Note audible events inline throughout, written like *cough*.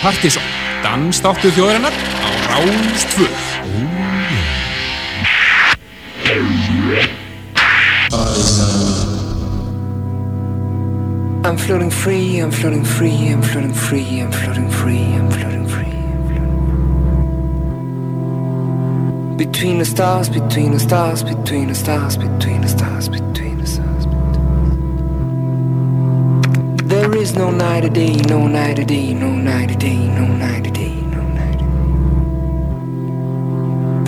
Partisón, dansdáttu þjóðarinnar á Rástfö. I'm floating free, I'm floating free, I'm floating free, I'm floating free, I'm floating free. Between the stars, between the stars, between the stars, between the stars, between the stars. Is no night a day, no night a day, no night a day, no night a day, no night day.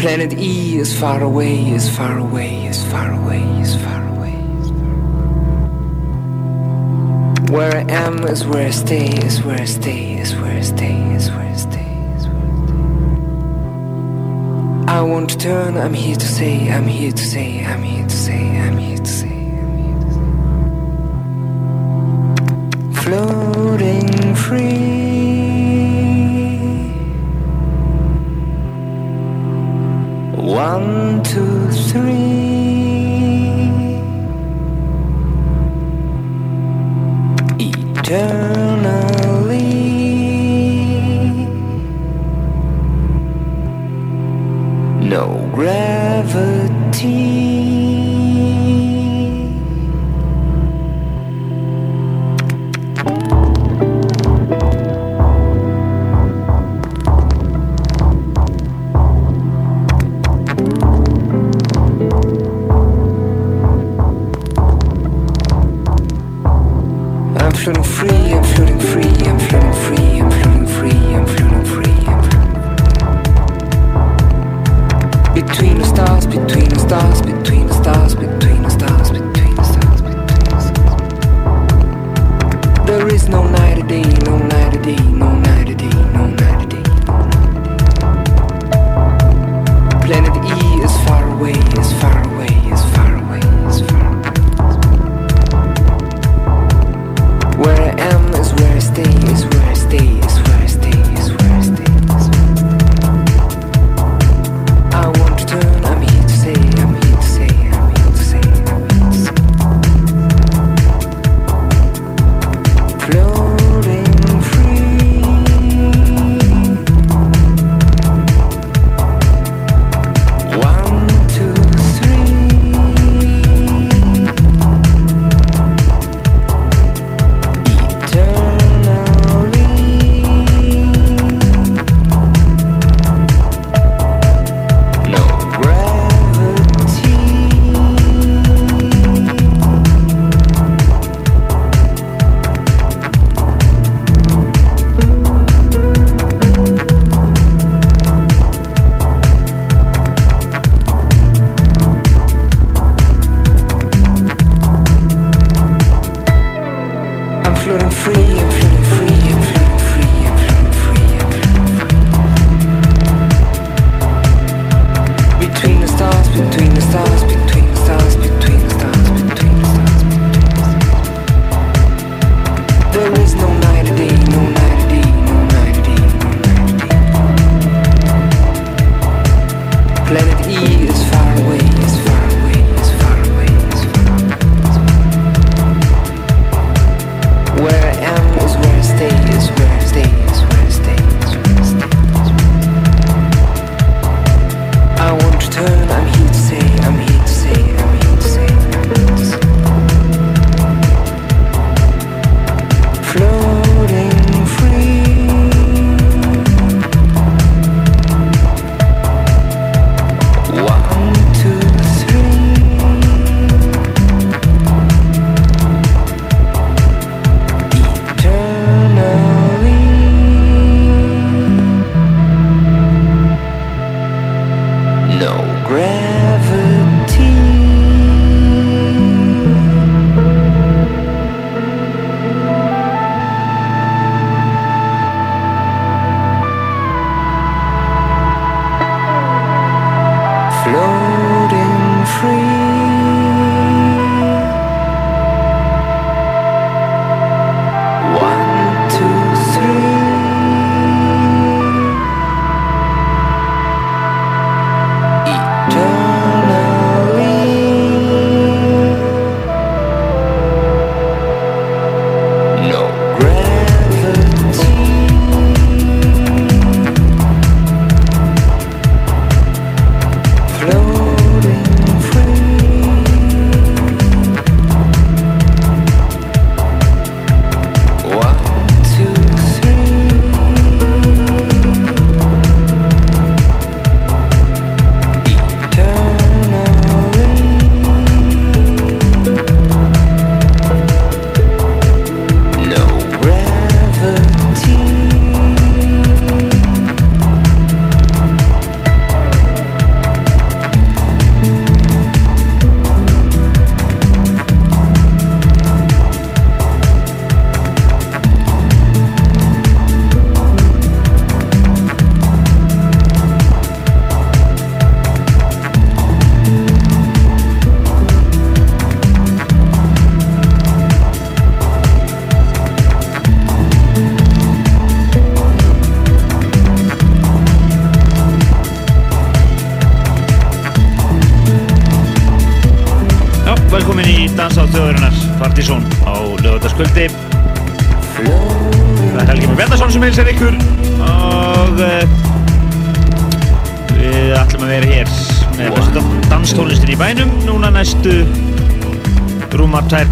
Planet E is far away, is far away, is far away, is far away. Where I am is where I stay, is where I stay, is where I stay, is where I stay, is where I stay. I want to turn, I'm here to say, I'm here to say, I'm here to say, I'm here to say, Floating free. One, two, three.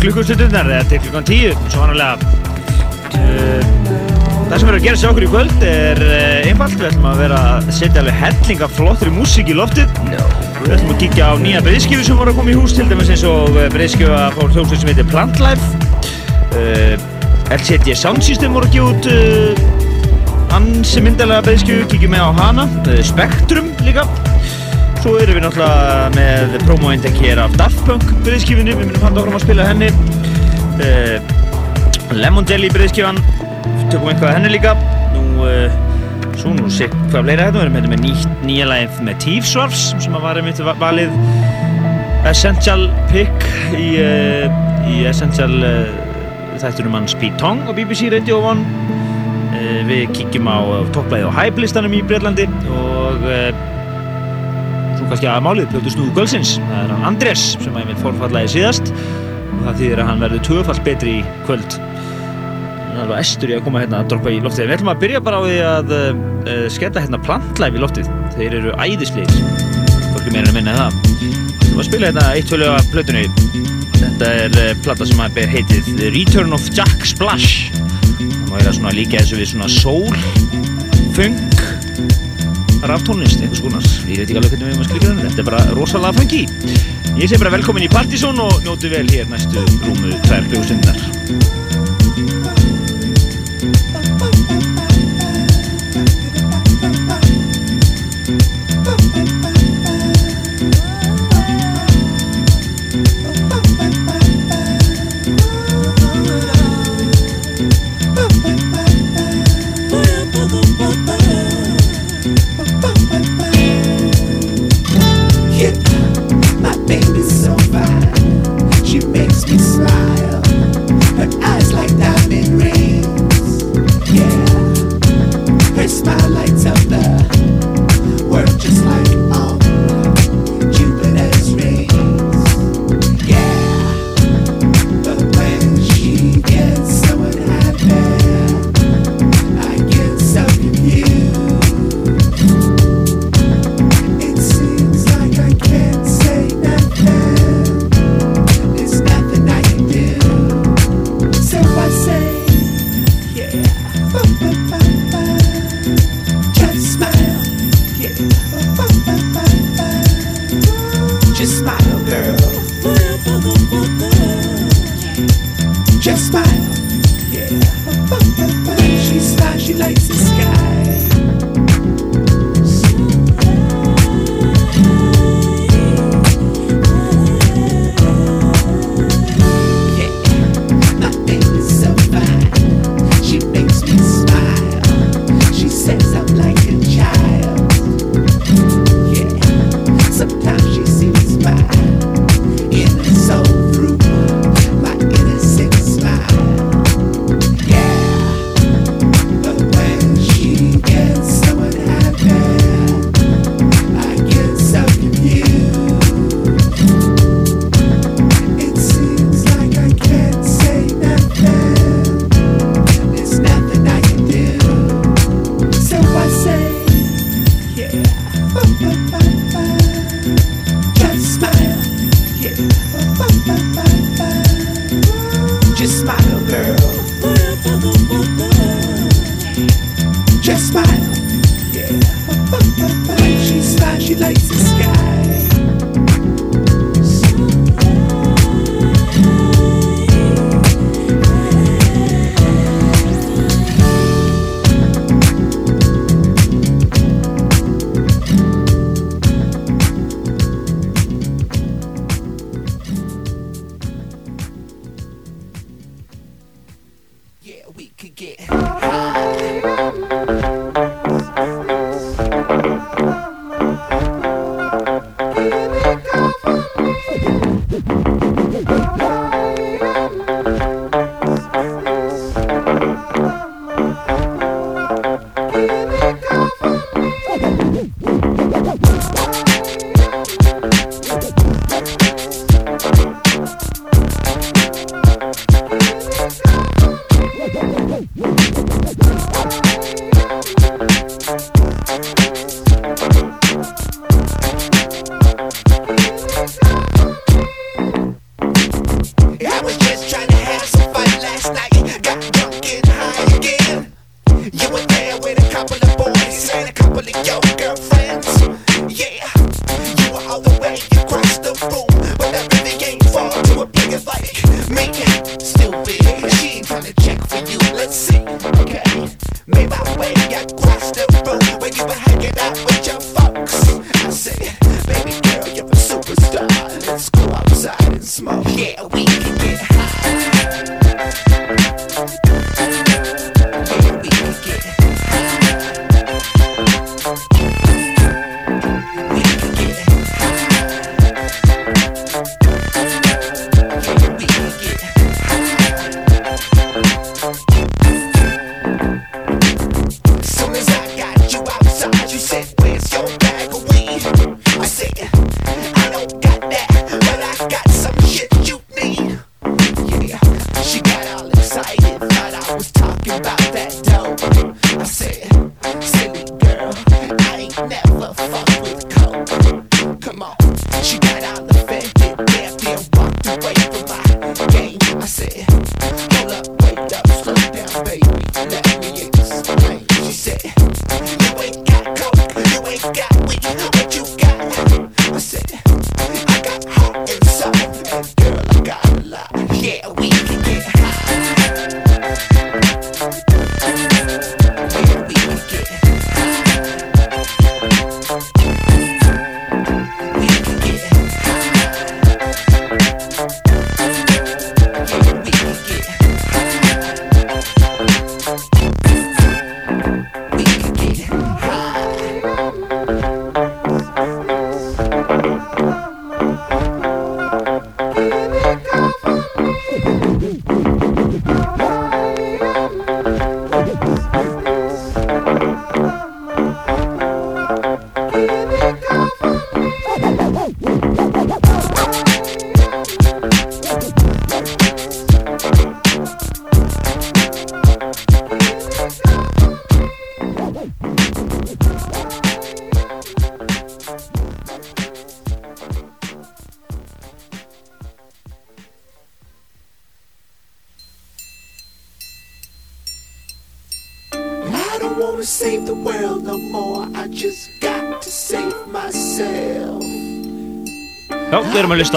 Klukkustundunar eða til klukkan tíu svo vanarlega uh, Það sem verður að gera sér okkur í kvöld er uh, einfalt, við ætlum að vera að setja alveg helling af flottri músík í loftið. Við ætlum að kíkja á nýja breyðskifu sem voru að koma í hús til dæmis eins og breyðskifa fór hljómsveit sem heitir Plantlife uh, LCD Sound System voru að gefa út ansi myndalega breyðskifu, kíkjum með á hana. Spektrum líka Svo erum við náttúrulega með promo-indek hér af Daft Punk breyðskifunni, við myndum handa okkur um að spila henni. Lemon Jelly breyðskifan, tökum eitthvað henni líka. Nú Svo nú sé hvað fleira þetta, við erum hérna með nýtt, nýja lægið með Tífsvarfs sem að var einmitt valið. Essential Pick í, uh, í Essential uh, þættunum hans Pete Tong á BBC Radio 1 uh, Við kíkjum á topplæðið á Hype-listanum í Breitlandi og kannski að málið plötu snúðu Gölsins það er hann Andrés sem að ég mynd fórfallaði síðast og það þýðir að hann verður tvöfall betri í kvöld alveg estur í að koma hérna að droppa í loftið. Við ætlum að byrja bara á því að uh, skella hérna plantlæf í loftið. Þeir eru æðisleir. Fólki meira að minna það. Við ætlum að spila hérna eitt tvölu af plötunni. Þetta er uh, platta sem að ber heitið Return of Jack Splash. Það má vera svona líka eins og við svona soul, funk, raftónlist, eitthvað skonar. Ég veit ekki alveg hvernig við erum að skrifa þetta. Þetta er bara rosalega funky. Ég sé bara velkomin í Partizón og njótu vel hér næstu rúmu tvær bjóðstundar.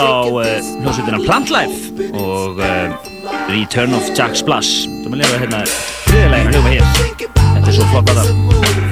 Erum að lusta á uh, Plantlife og uh, Return of Jack Splash. Er að lifa hérna þriðilegina hljóma hér. Þetta er svo flott að það.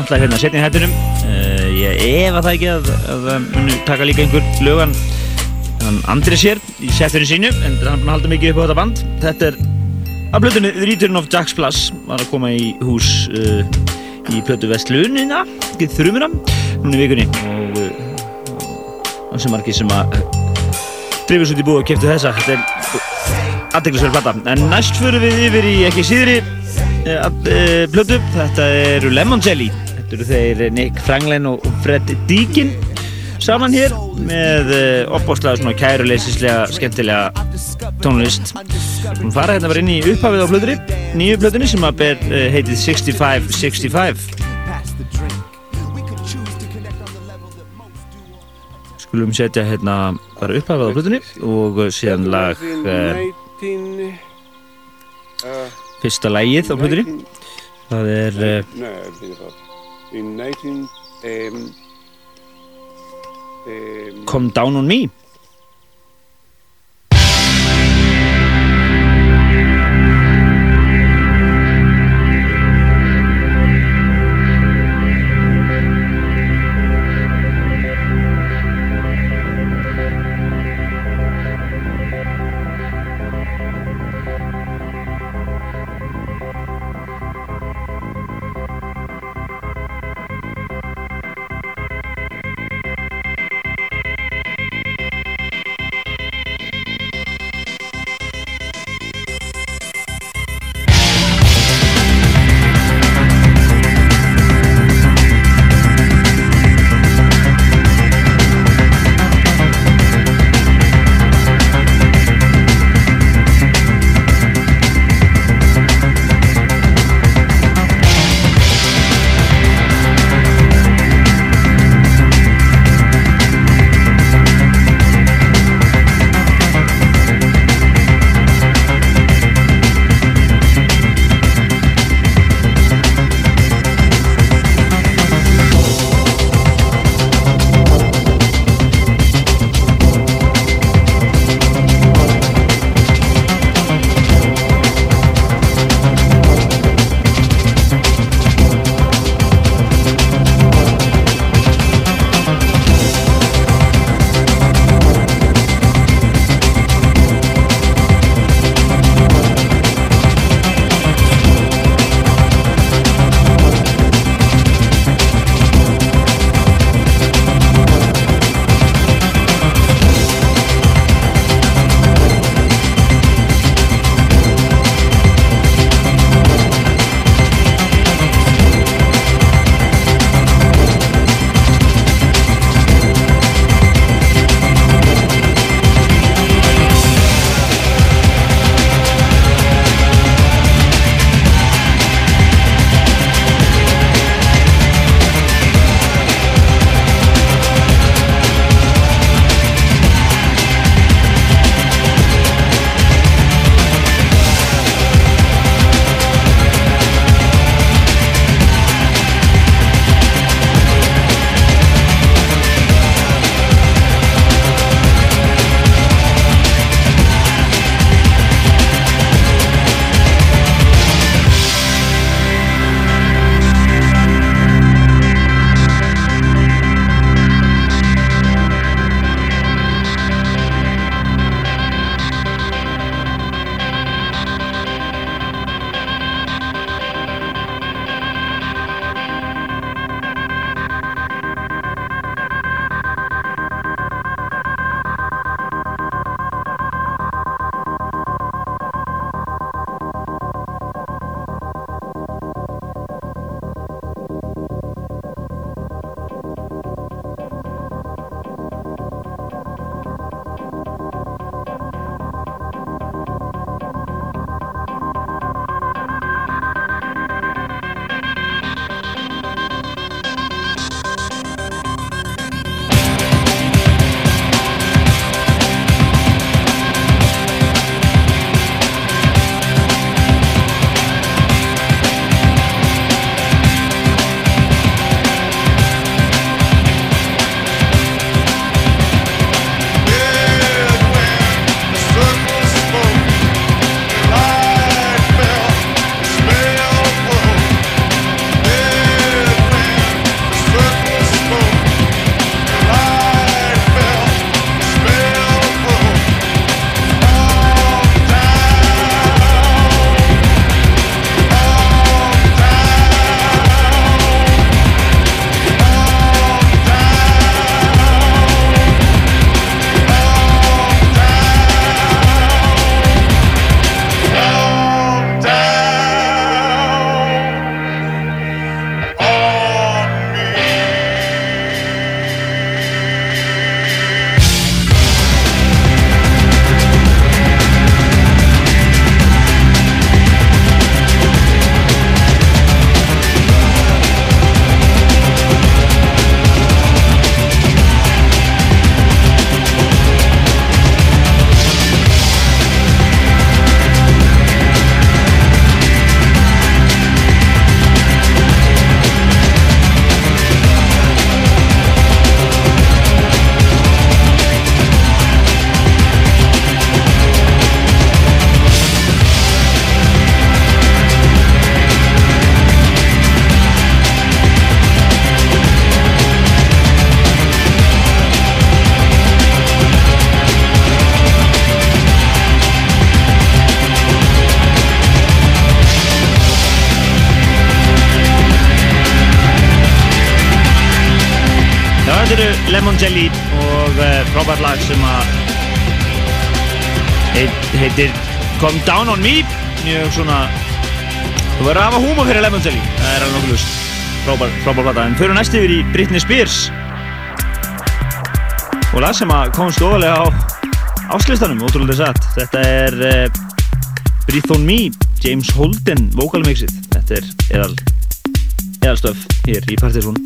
Plantla hérna setni hættunum uh, ég efa það ekki að það muni taka líka einhver lögan hann andri sér í settunum sínu en hann að halda mikið upp á þetta band. Þetta er að blötunni The Return of Jack's Plus var að koma í hús uh, í plötu Vestlunina ekki þrjumina núna í vikunni. Og uh, sem margir sem að drifis út í búið og kæftu þessa. Þetta er aðdeglisverð platta en næst fyrir við yfir í ekki síðri plötu. Þetta eru Lemon Jelly Þetta eru þeir Nick Franklin og Fred Deakin saman hér með uh, opbóstlega svona kæruleysislega skemmtilega tónlist. Hún fara hérna bara inn í upphafið á plöðri, nýju plöðunni sem að ber uh, heitið 6565. Skulum setja hérna bara upphafið á plöðunni og síðan lag 19... Fyrsta lagið á plöðunni. Það er In 19... Um, um, Come Down On Me. Lag sem að heit, heitir Come Down On Me. Mjög svona þú verður að hafa húma fyrir Lemon Jelly. Það er alveg nokkuð lust frábær, frábær plata. En fyrir næst yfir í Britney Spears. Og lag sem að komst ofalega á áslistanum, ótrúlega satt. Þetta er uh, Breathe On Me James Holden vokalmixið. Þetta er eðal eðalstöf hér í Partiðsson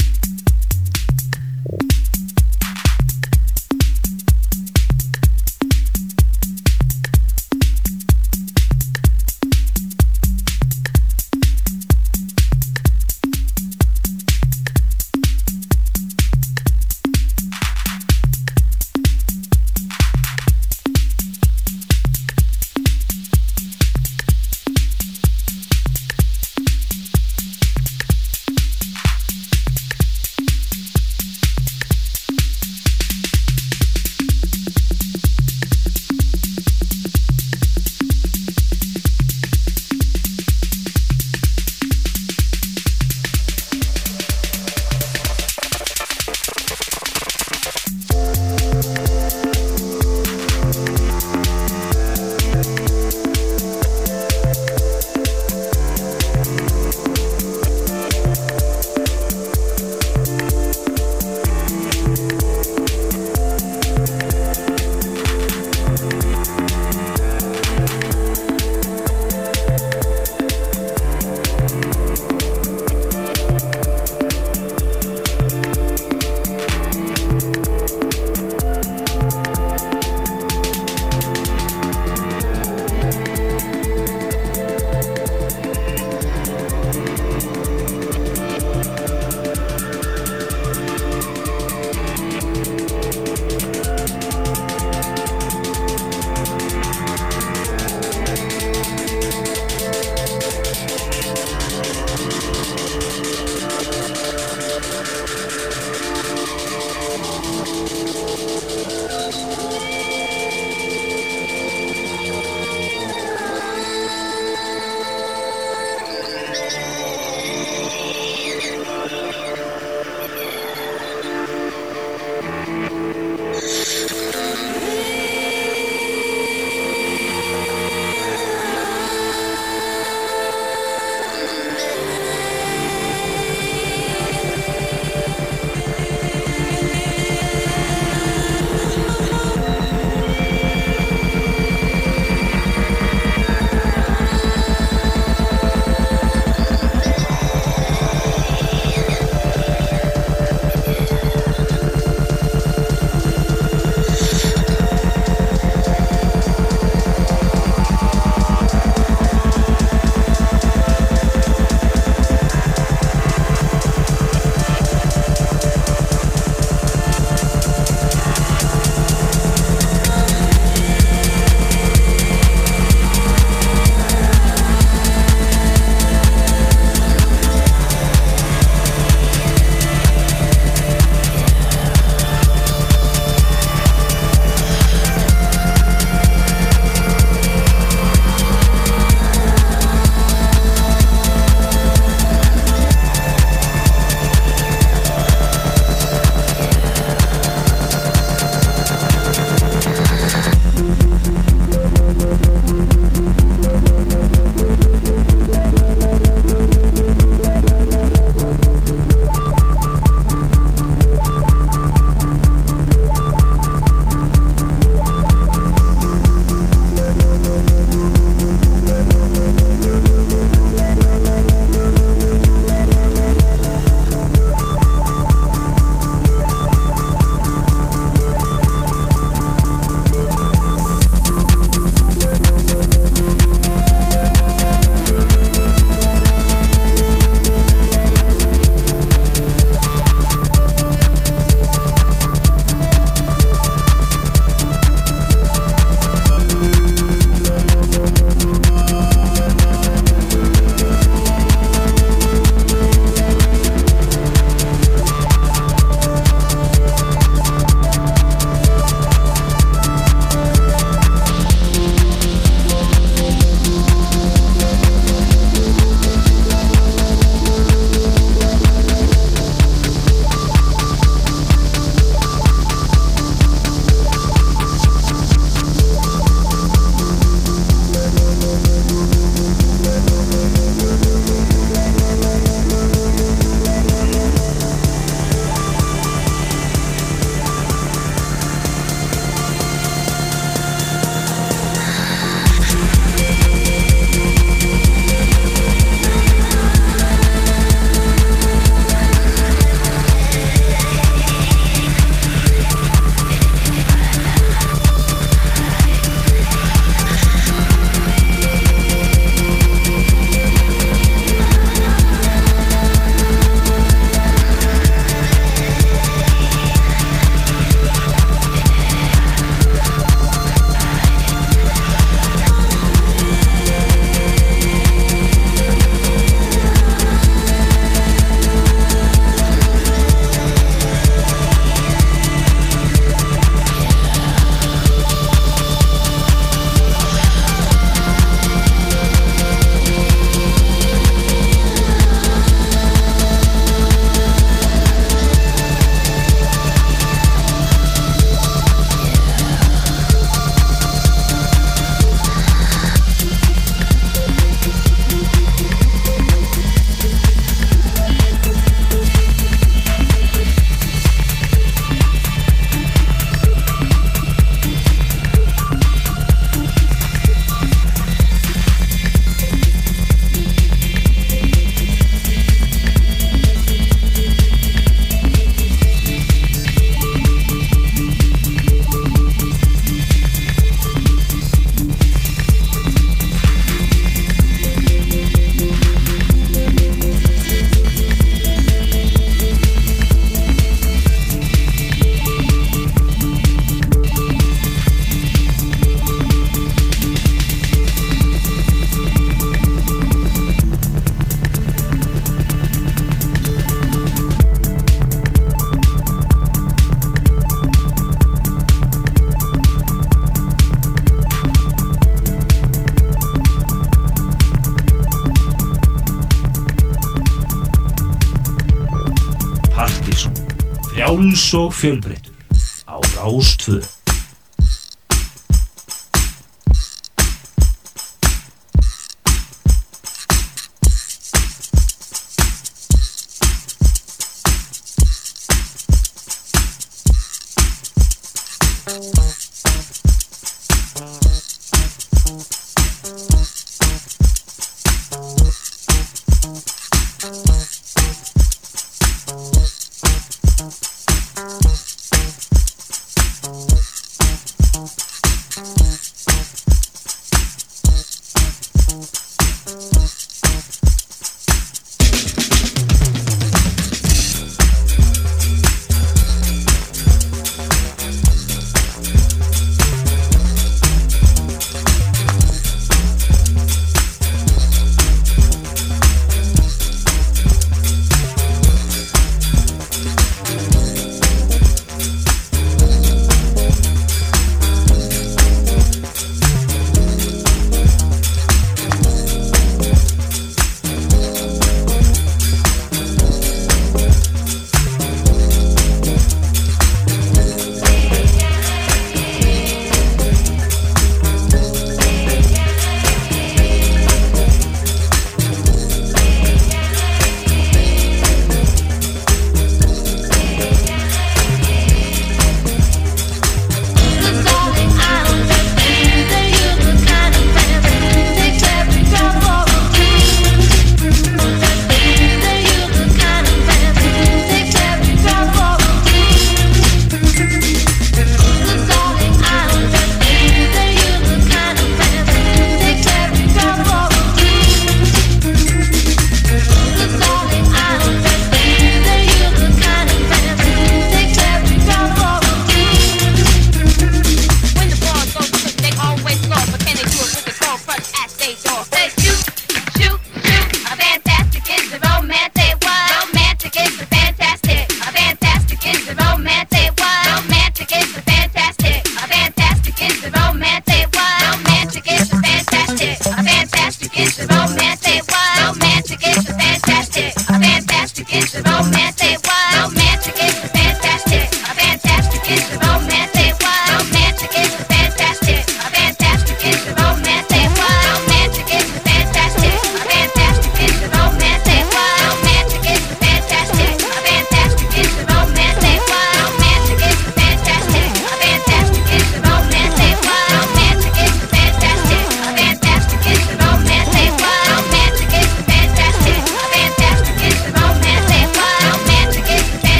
frjáls og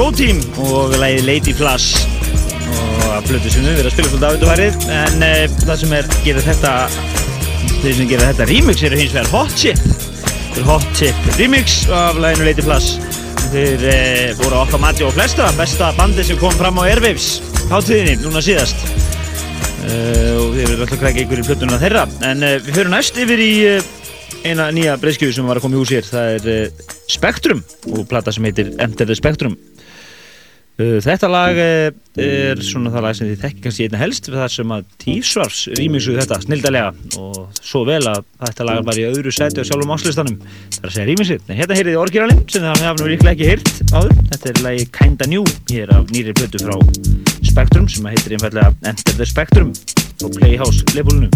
Go Team og lægið Lady Flash og að blödu sem við verðum að spila svolítið á þetta værið. En uh, það sem er gerir þetta þeir sem gerir þetta remix eru hins vegar Hot Chip. Hot Chip remix af læginu Lady Flash þeir uh, voru okkar mati og flesta besta bandi sem kom fram á Airwaves hátíðinni núna síðast. Uh, og þeir eru alltaf krækja ykkur í blötununa þeirra. En við fyrir næst yfir í eina nýja breyskjöfu sem var að koma í hús hér. Það er Spektrum og plata sem heitir Enter the Spectrum uh, Þetta lag uh, er svona það lag sem þið þekkir kannski einna helst þar sem að Tífsvars rýmingsuð þetta snildalega og svo vel að þetta lag var í öðru seti á sjálfum áslistanum. Það er að segja rýmingsið, hérna heyriði orginalinn sem það hafði líklega ekki heyrt áður. Þetta er lagi Kinda New, hér af nýri plötu frá Spektrum sem heitir einfallega Enter the Spectrum og Playhouse leifbólunum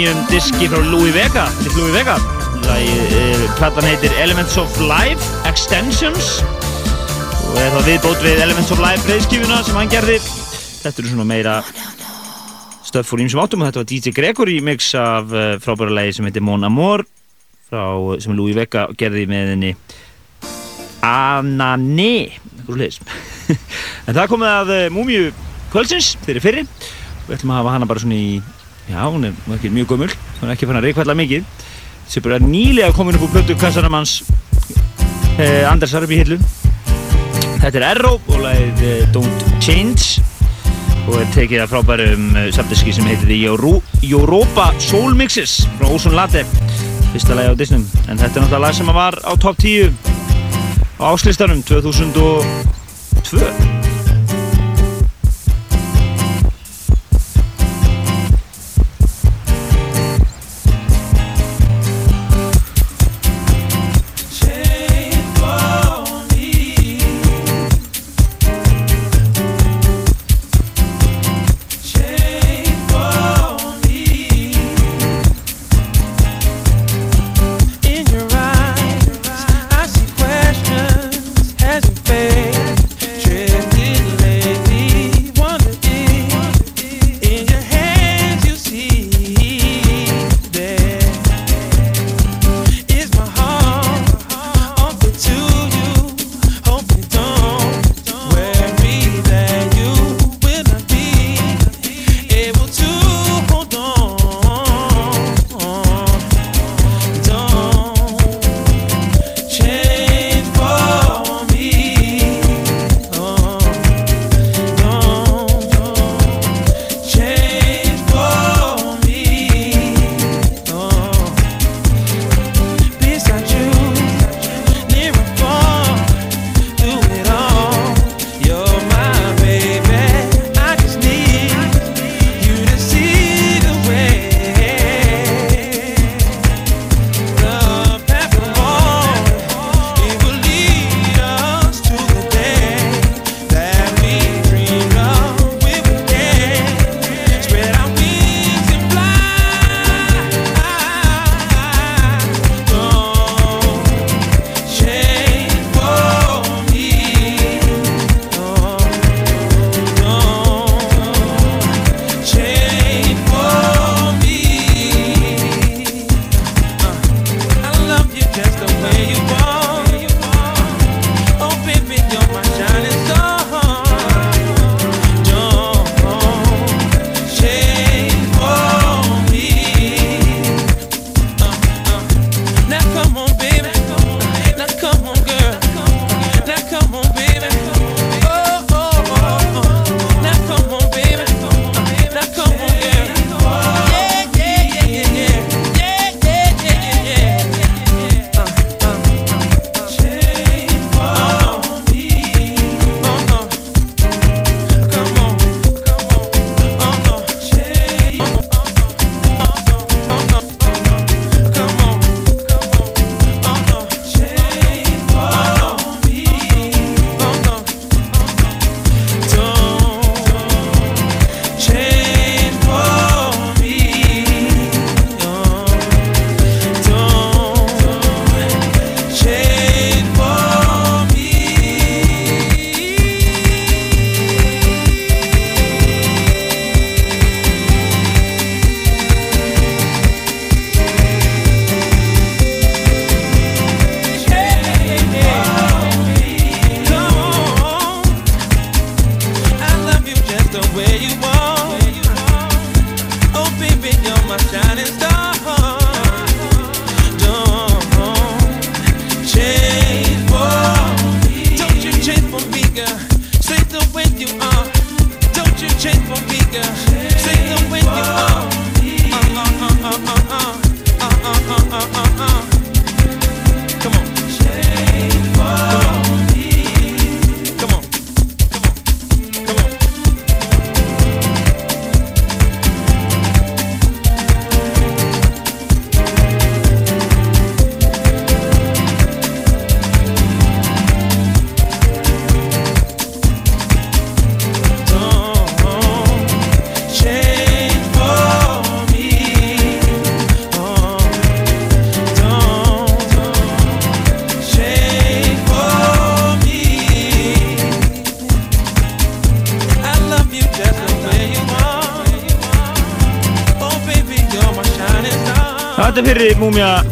nýjum diski frá Louis Vega, til Louis Vega. Lagi, uh, platan heitir Elements of Life Extensions og er það viðbót við Elements of Life breyðskifuna sem hann gerði. Þetta eru svona meira stöff úr ímsum áttum og þetta var DJ Gregory mix af uh, frábæra lagi sem heitir Mon Amour frá, sem Louis Vega gerði með henni Anani *laughs* en það komið að Múmiu kvöldsins fyrir fyrri við ætlum að hafa hana bara svona í já, hún er ekki mjög gömul. Hún er ekki fann að reykvælla mikið. Sem bara nýlega komin upp úr plötu kassanum hans eh, Anders Arbi Hillu þetta er Erró og lagið eh, Don't Change. Og er tekið af frábærum uh, samdiski sem heitir Euro Europa Soul Mixes frá Ozone Latte. Fyrsta lagi á Disney en þetta er náttúrulega lag sem var á top 10 á áslistanum 2002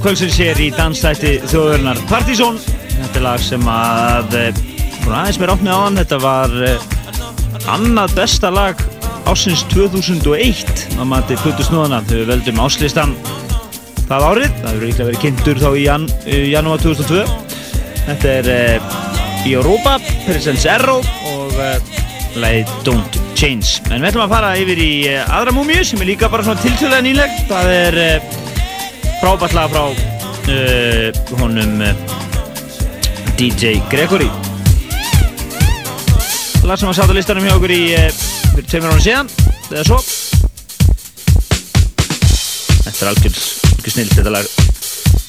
kvöldsins hér í dansstætti þjóðurnar Partizón. Þetta er lag sem að, eh, aðeins mér opnið á hann, þetta var eh, annað besta lag ásins 2001 á mati Puttu Snúðana þegar við veldum áslistan það árið. Það hefur líklega verið kynntur þá í jan, í janúar 2002. Þetta er í Europa, Presence Error og lagið Don't Change. En við ætlum að fara yfir í aðra múmiu sem er líka bara svona tiltöðlega nýleg. Það er frábært lag frá uh, honum uh, DJ Gregory. Lag sem var satt á listanum hjá okkur í uh, fyrir tveimur ára síðan, eða svo. Þetta er algjör, snill þetta lag.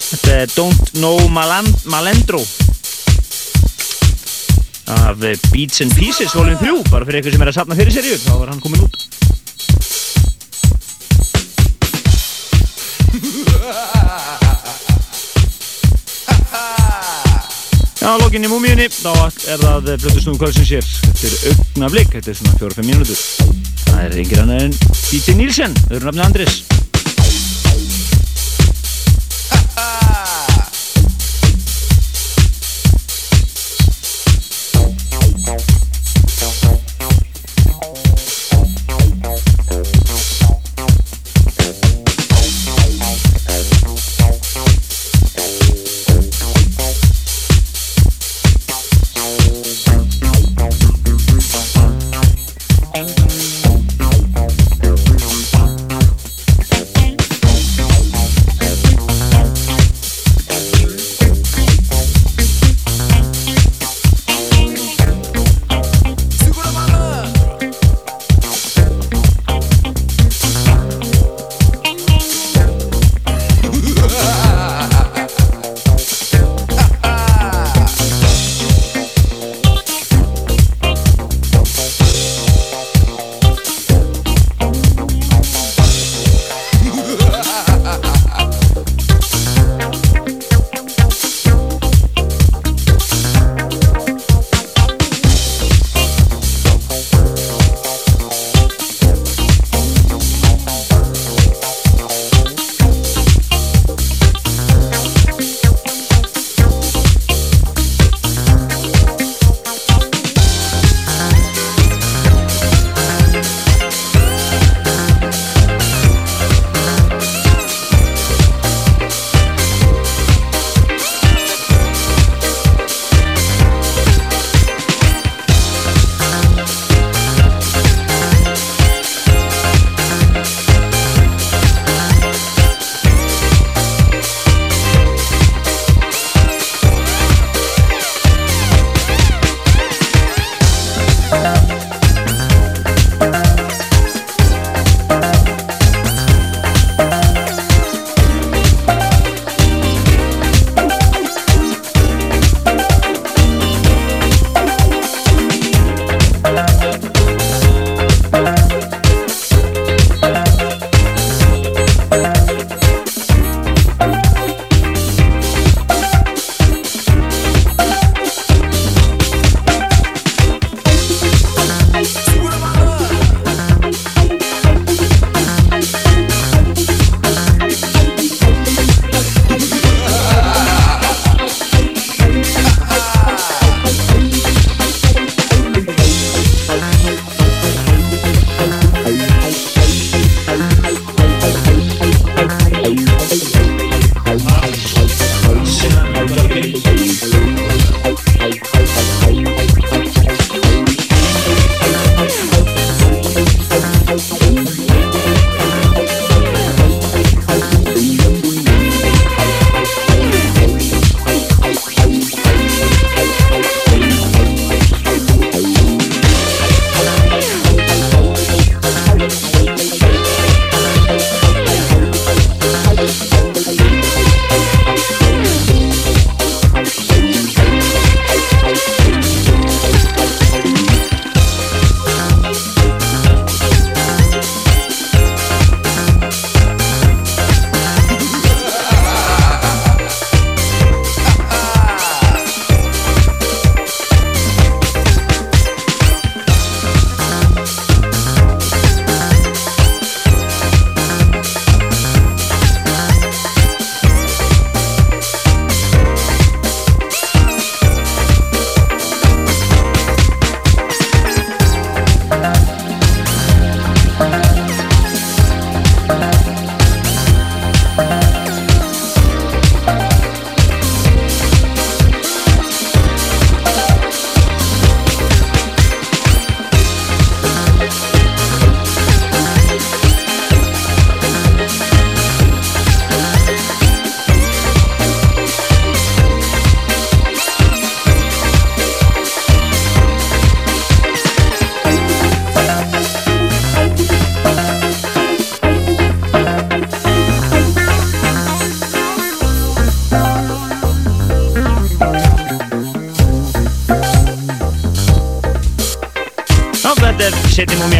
Þetta er Don't Know Malan Malendro af eh, Beats and Pieces volum 3, bara fyrir eitthvað sem er að sapna fyrir seríu, þá var hann komin út. Já, lokin í múmíunni, þá er það Blötu Snúð Kvöldsins hér. Þetta er augnablík, þetta er svona 4-5 mínútur. Það er yngir annar en DJ Nílsen, öðru nafni Andris.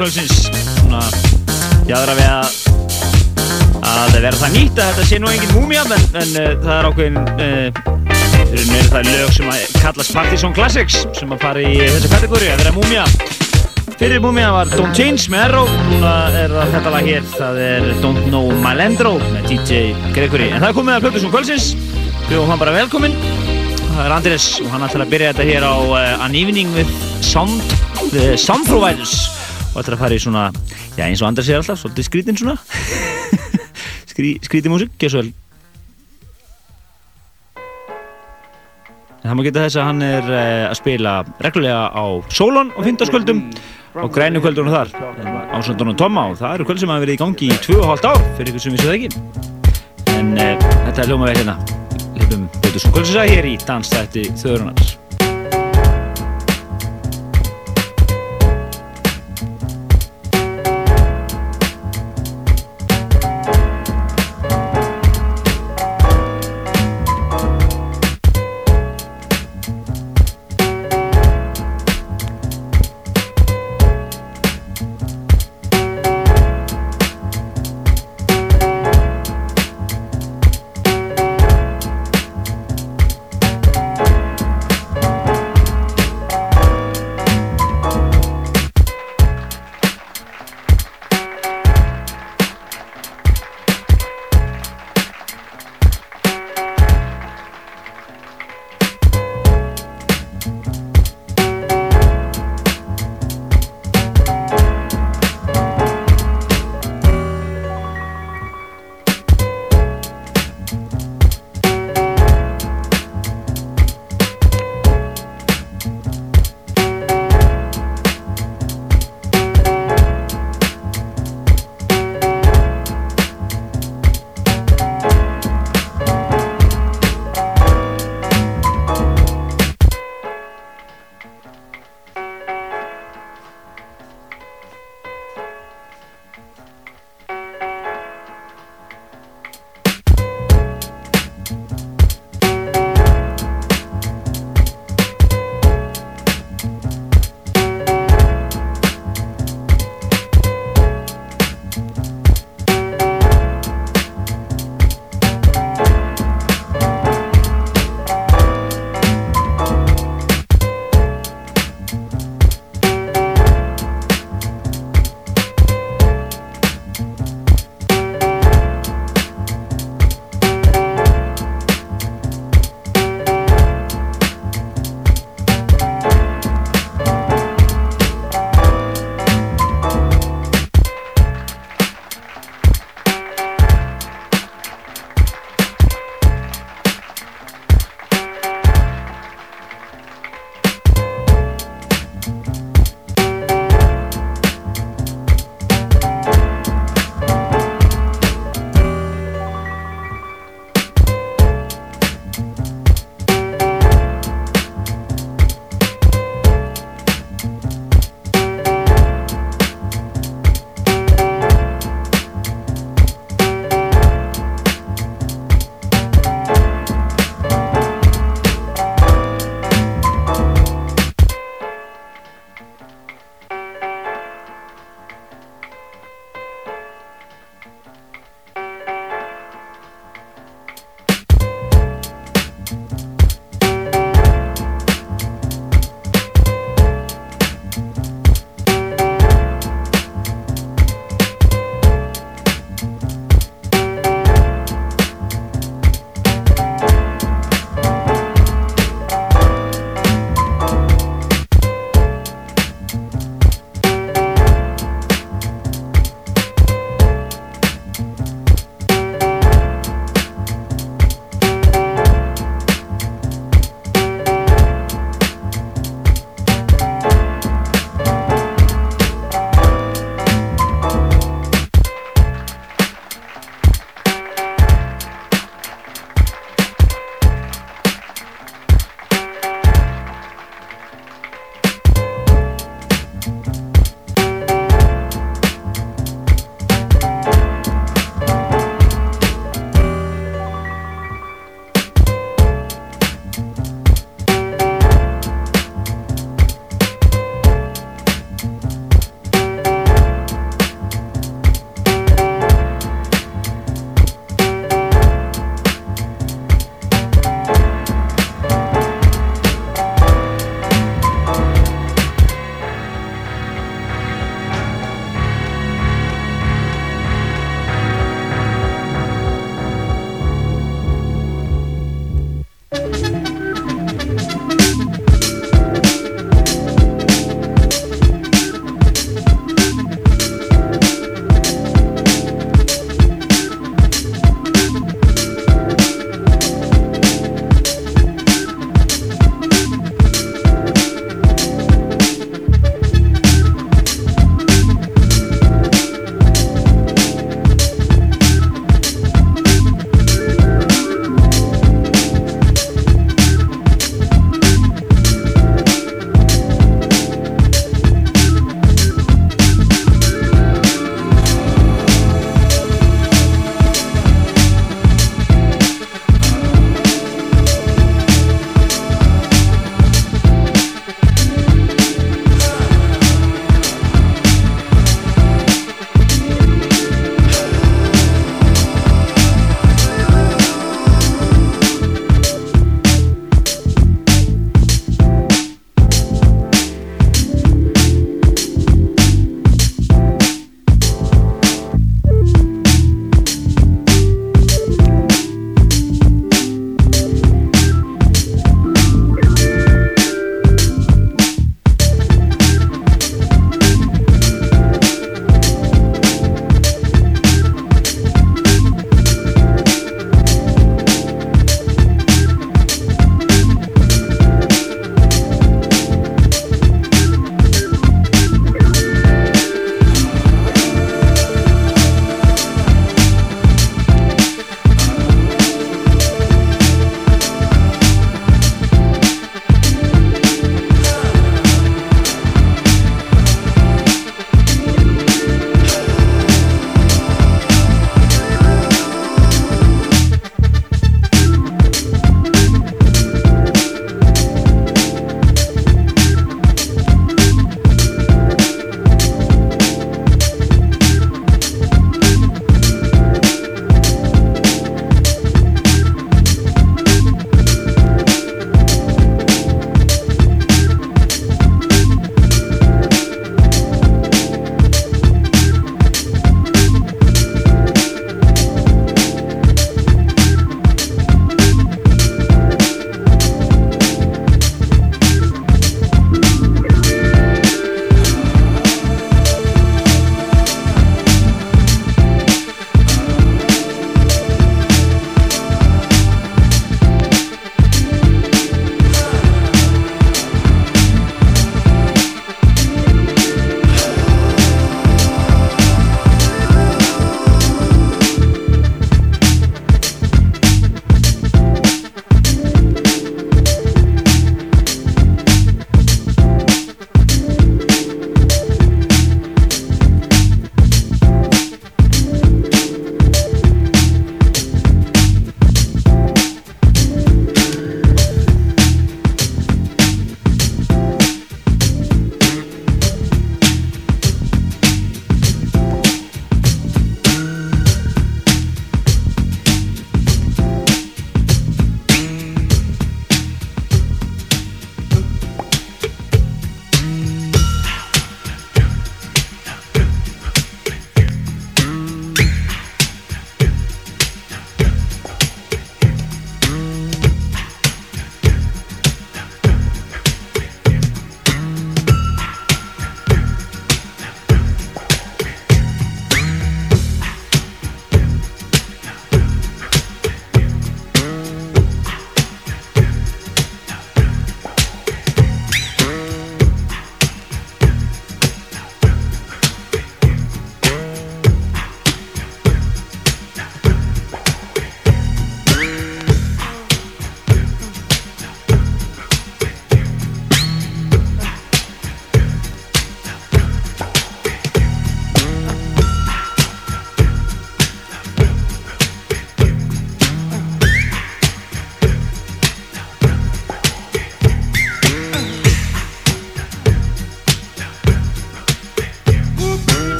Kvöldsins Svona Jáðra við að að vera það nýtt að þetta sé nú engin múmia en, en uh, það er ákveðin uh, það er lög sem að kallast Partizón Classics sem að fara í þessa kategóri að vera múmia Fyrir múmia var Don't Change með Erró. Núna er það þetta lag hér það er Don't Know Malandro með DJ Gregory. En það er komið að Plötusson kvöldsins. Við höfum hann bara velkominn. Það er Andrés og hann ætlar að byrja þetta hér á uh, An Evening with Sound, the Sound Providers og ætlar að fara í svona já eins og Andrés er alltaf, svolítið skrítinn svona. *laughs* Skrí, skrítið músík, gjör svo vel En það má geta þess að hann er uh, að spila reglulega á Solon á fyndaskvöldum og grænu kvöldunum þar. Ásöndunum Tomma og það eru kvöld sem hafa verið í gangi í 2,5 ár fyrir ykkur sem vissu það ekki. En uh, þetta er hljóma vel hérna Leifum Bötursson kvöldsins að hér í dansstætti þöðrunar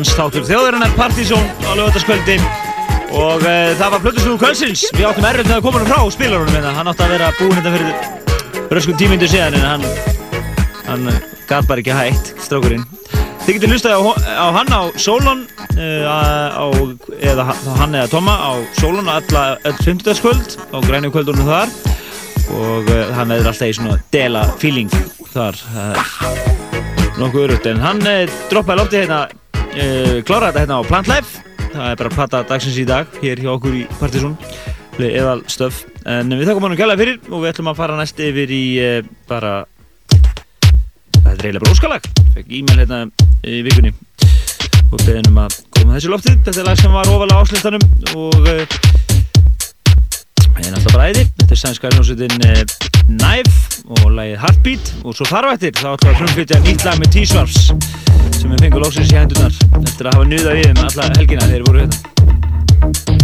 dansþáttur þjóðurinnar Partizón á lögataskvöldi og uh, það var plötusnúðu kvöldsins við áttum erfitt með að koma hann frá spilarunum hérna. hann átti að vera búinn þetta fyrir röskum tímyndu síðan en hann hann gaf bara ekki hægt strákurinn þið getur hlusta á, á hann á Solon uh, á, eða hann eða Toma á Solon alla öll 50. kvöld á grænu kvöldunum þar og uh, hann er alltaf í svona dela feeling þar nokkuð örugt en hann droppaði lóftið hérna uh, kláraði þetta hérna á Plant Life. Það er bara platta dagsins í dag hér hjá okkur í Partizón. Eðal stöf. En við þakkum hann að gæla fyrir og við ætlum að fara næst yfir í uh, bara það er eiginlega bara óskalag. Fekk e-mail hérna í vikunni. Og beðin um að koma þessu loftið. Þetta er lag sem var ofalega áslistanum og uh, en alltaf bara æði. Þetta er sænska uh, Knife og lagið Heartbeat. Og svo þar á eftir þá ætlum við að frumflytja nýtt lag með T-Swarfs sem við fengum lóksins í hendunar eftir að hafa nýðað við um alla helgina þegar þeir voru hérna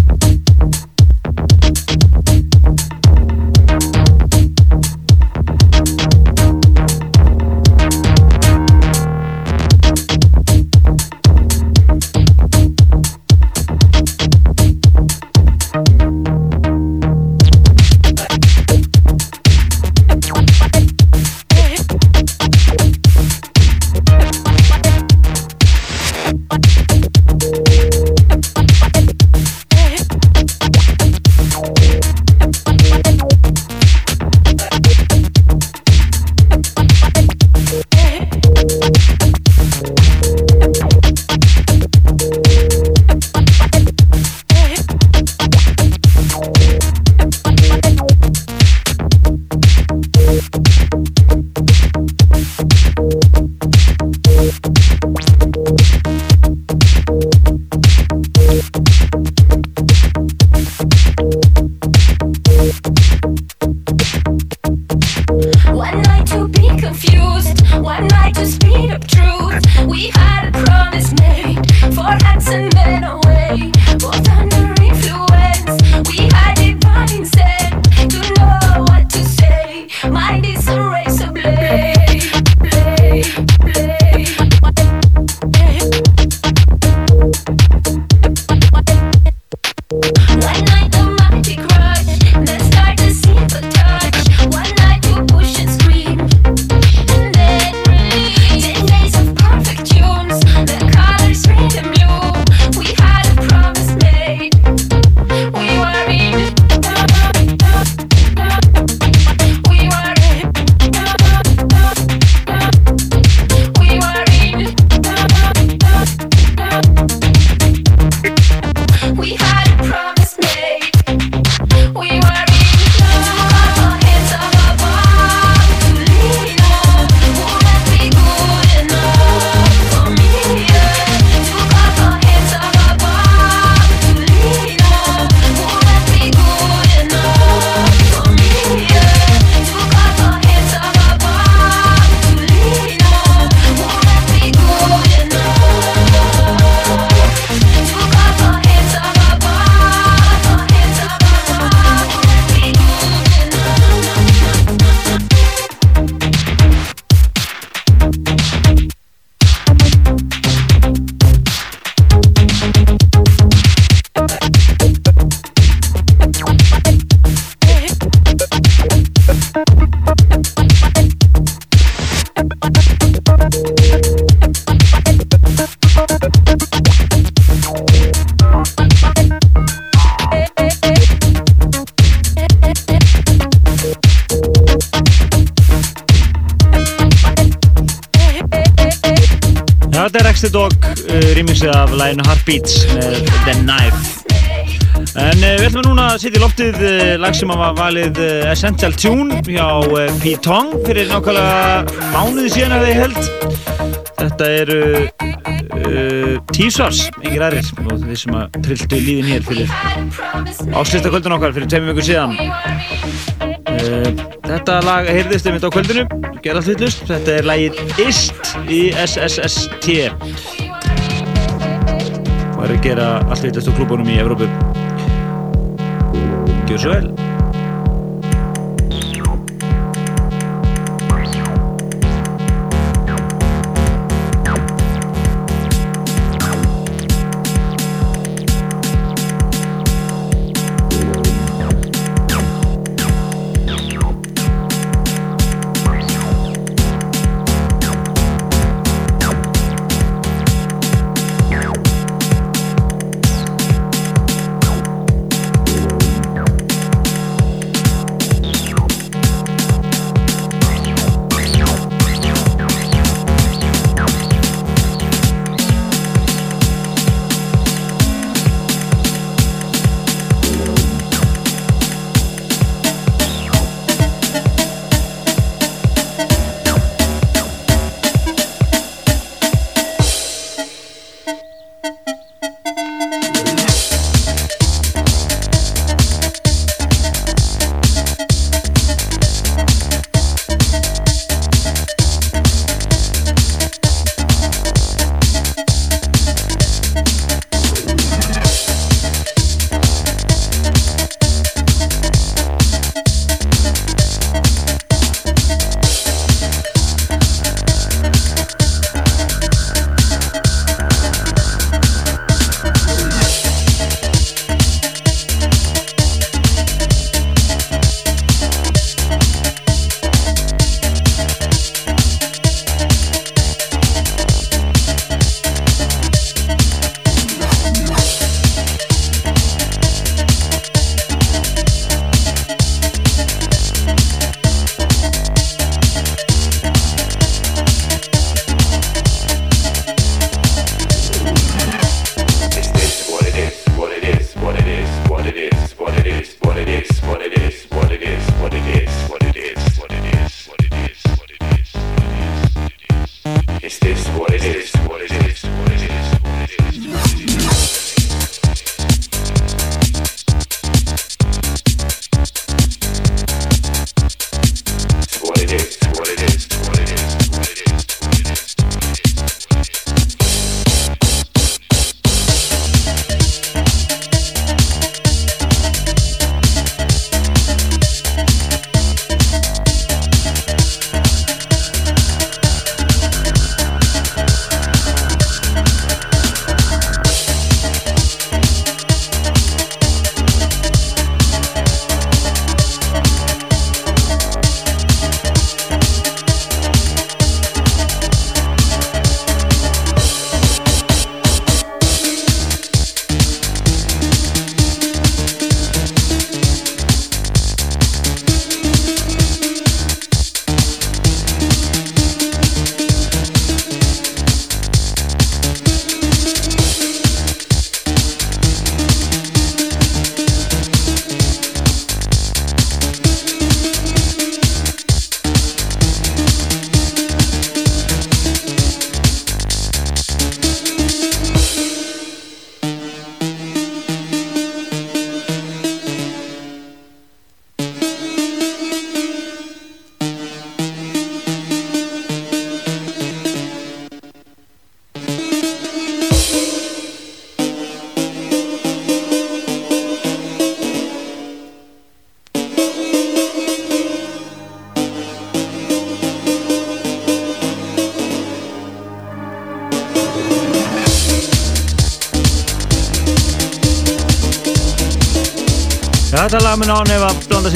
af læginu Heartbeats með The Knife. En uh, við ætlum núna að setja í loftið uh, lag sem var valið uh, Essential Tune hjá uh, P-Tong fyrir nákvæmlega mánuði síðan að þið held Þetta eru uh, T-Sars, engir aðrir og þeir sem að trilltu líðin hér fyrir áslista kvöldun okkar fyrir tveimum vikur síðan. Uh, Þetta lag heyrðist einmitt á kvöldinu gera allt vitlust, þetta er lagið IST í SSST að gera allt vitlust á klúbunum í Evrópu. Gjör svo vel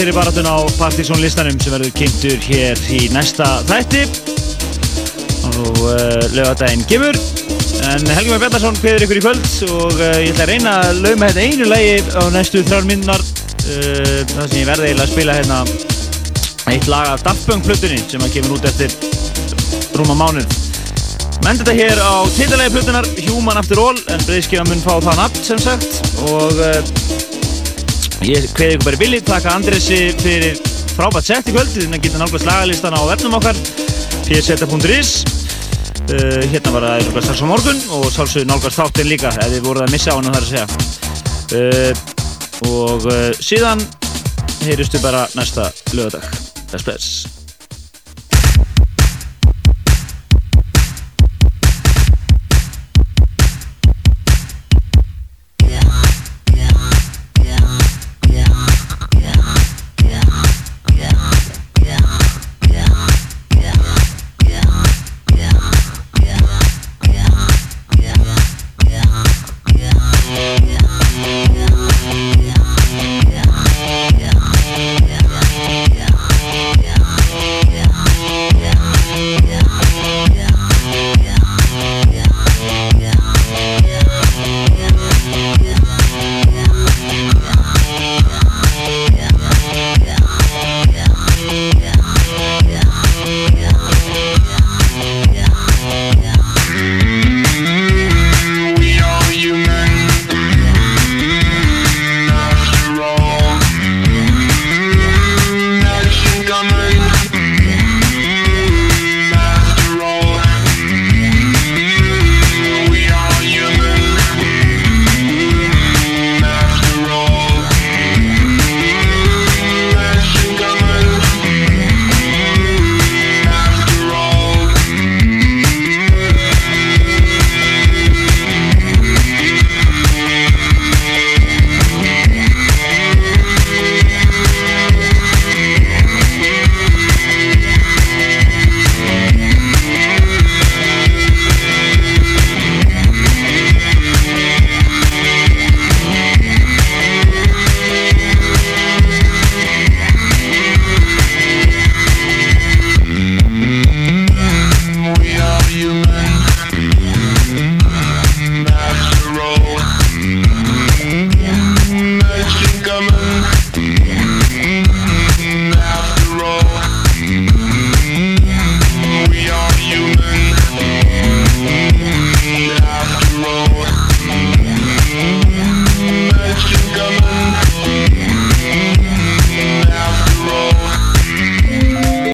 í baratun á Partizón listanum sem verður kynntur hér í næsta þætti. Og uh, lögadaginn kemur. En Helgi Már Bjarnarsson kveður ykkur í kvöld og uh, ég ætla að reyna að lauma þetta einu lagi á næstu þrjár minnar uh, það sem ég verði eiginlega að spila hérna eitt lag af Daft Punk flutunni sem að kemur út eftir rúma mánuð. Menn þetta hér á titlalegi flutunar Human After All en breyðskifa mun fá það nafn sem sagt. Og uh, Ég kveði ykkur bara villi, taka Andresi fyrir frábært sett í kvöld. Þannig að geta nálgast lagalistan á vefnum okkar pseta.is uh, Hérna var það nálgast strax á morgun og sálsögur nálgast þáttinn líka ef þið voruð að missa á hann þar að segja. Uh, og uh, síðan heyristu bara næsta lögadag Bless bless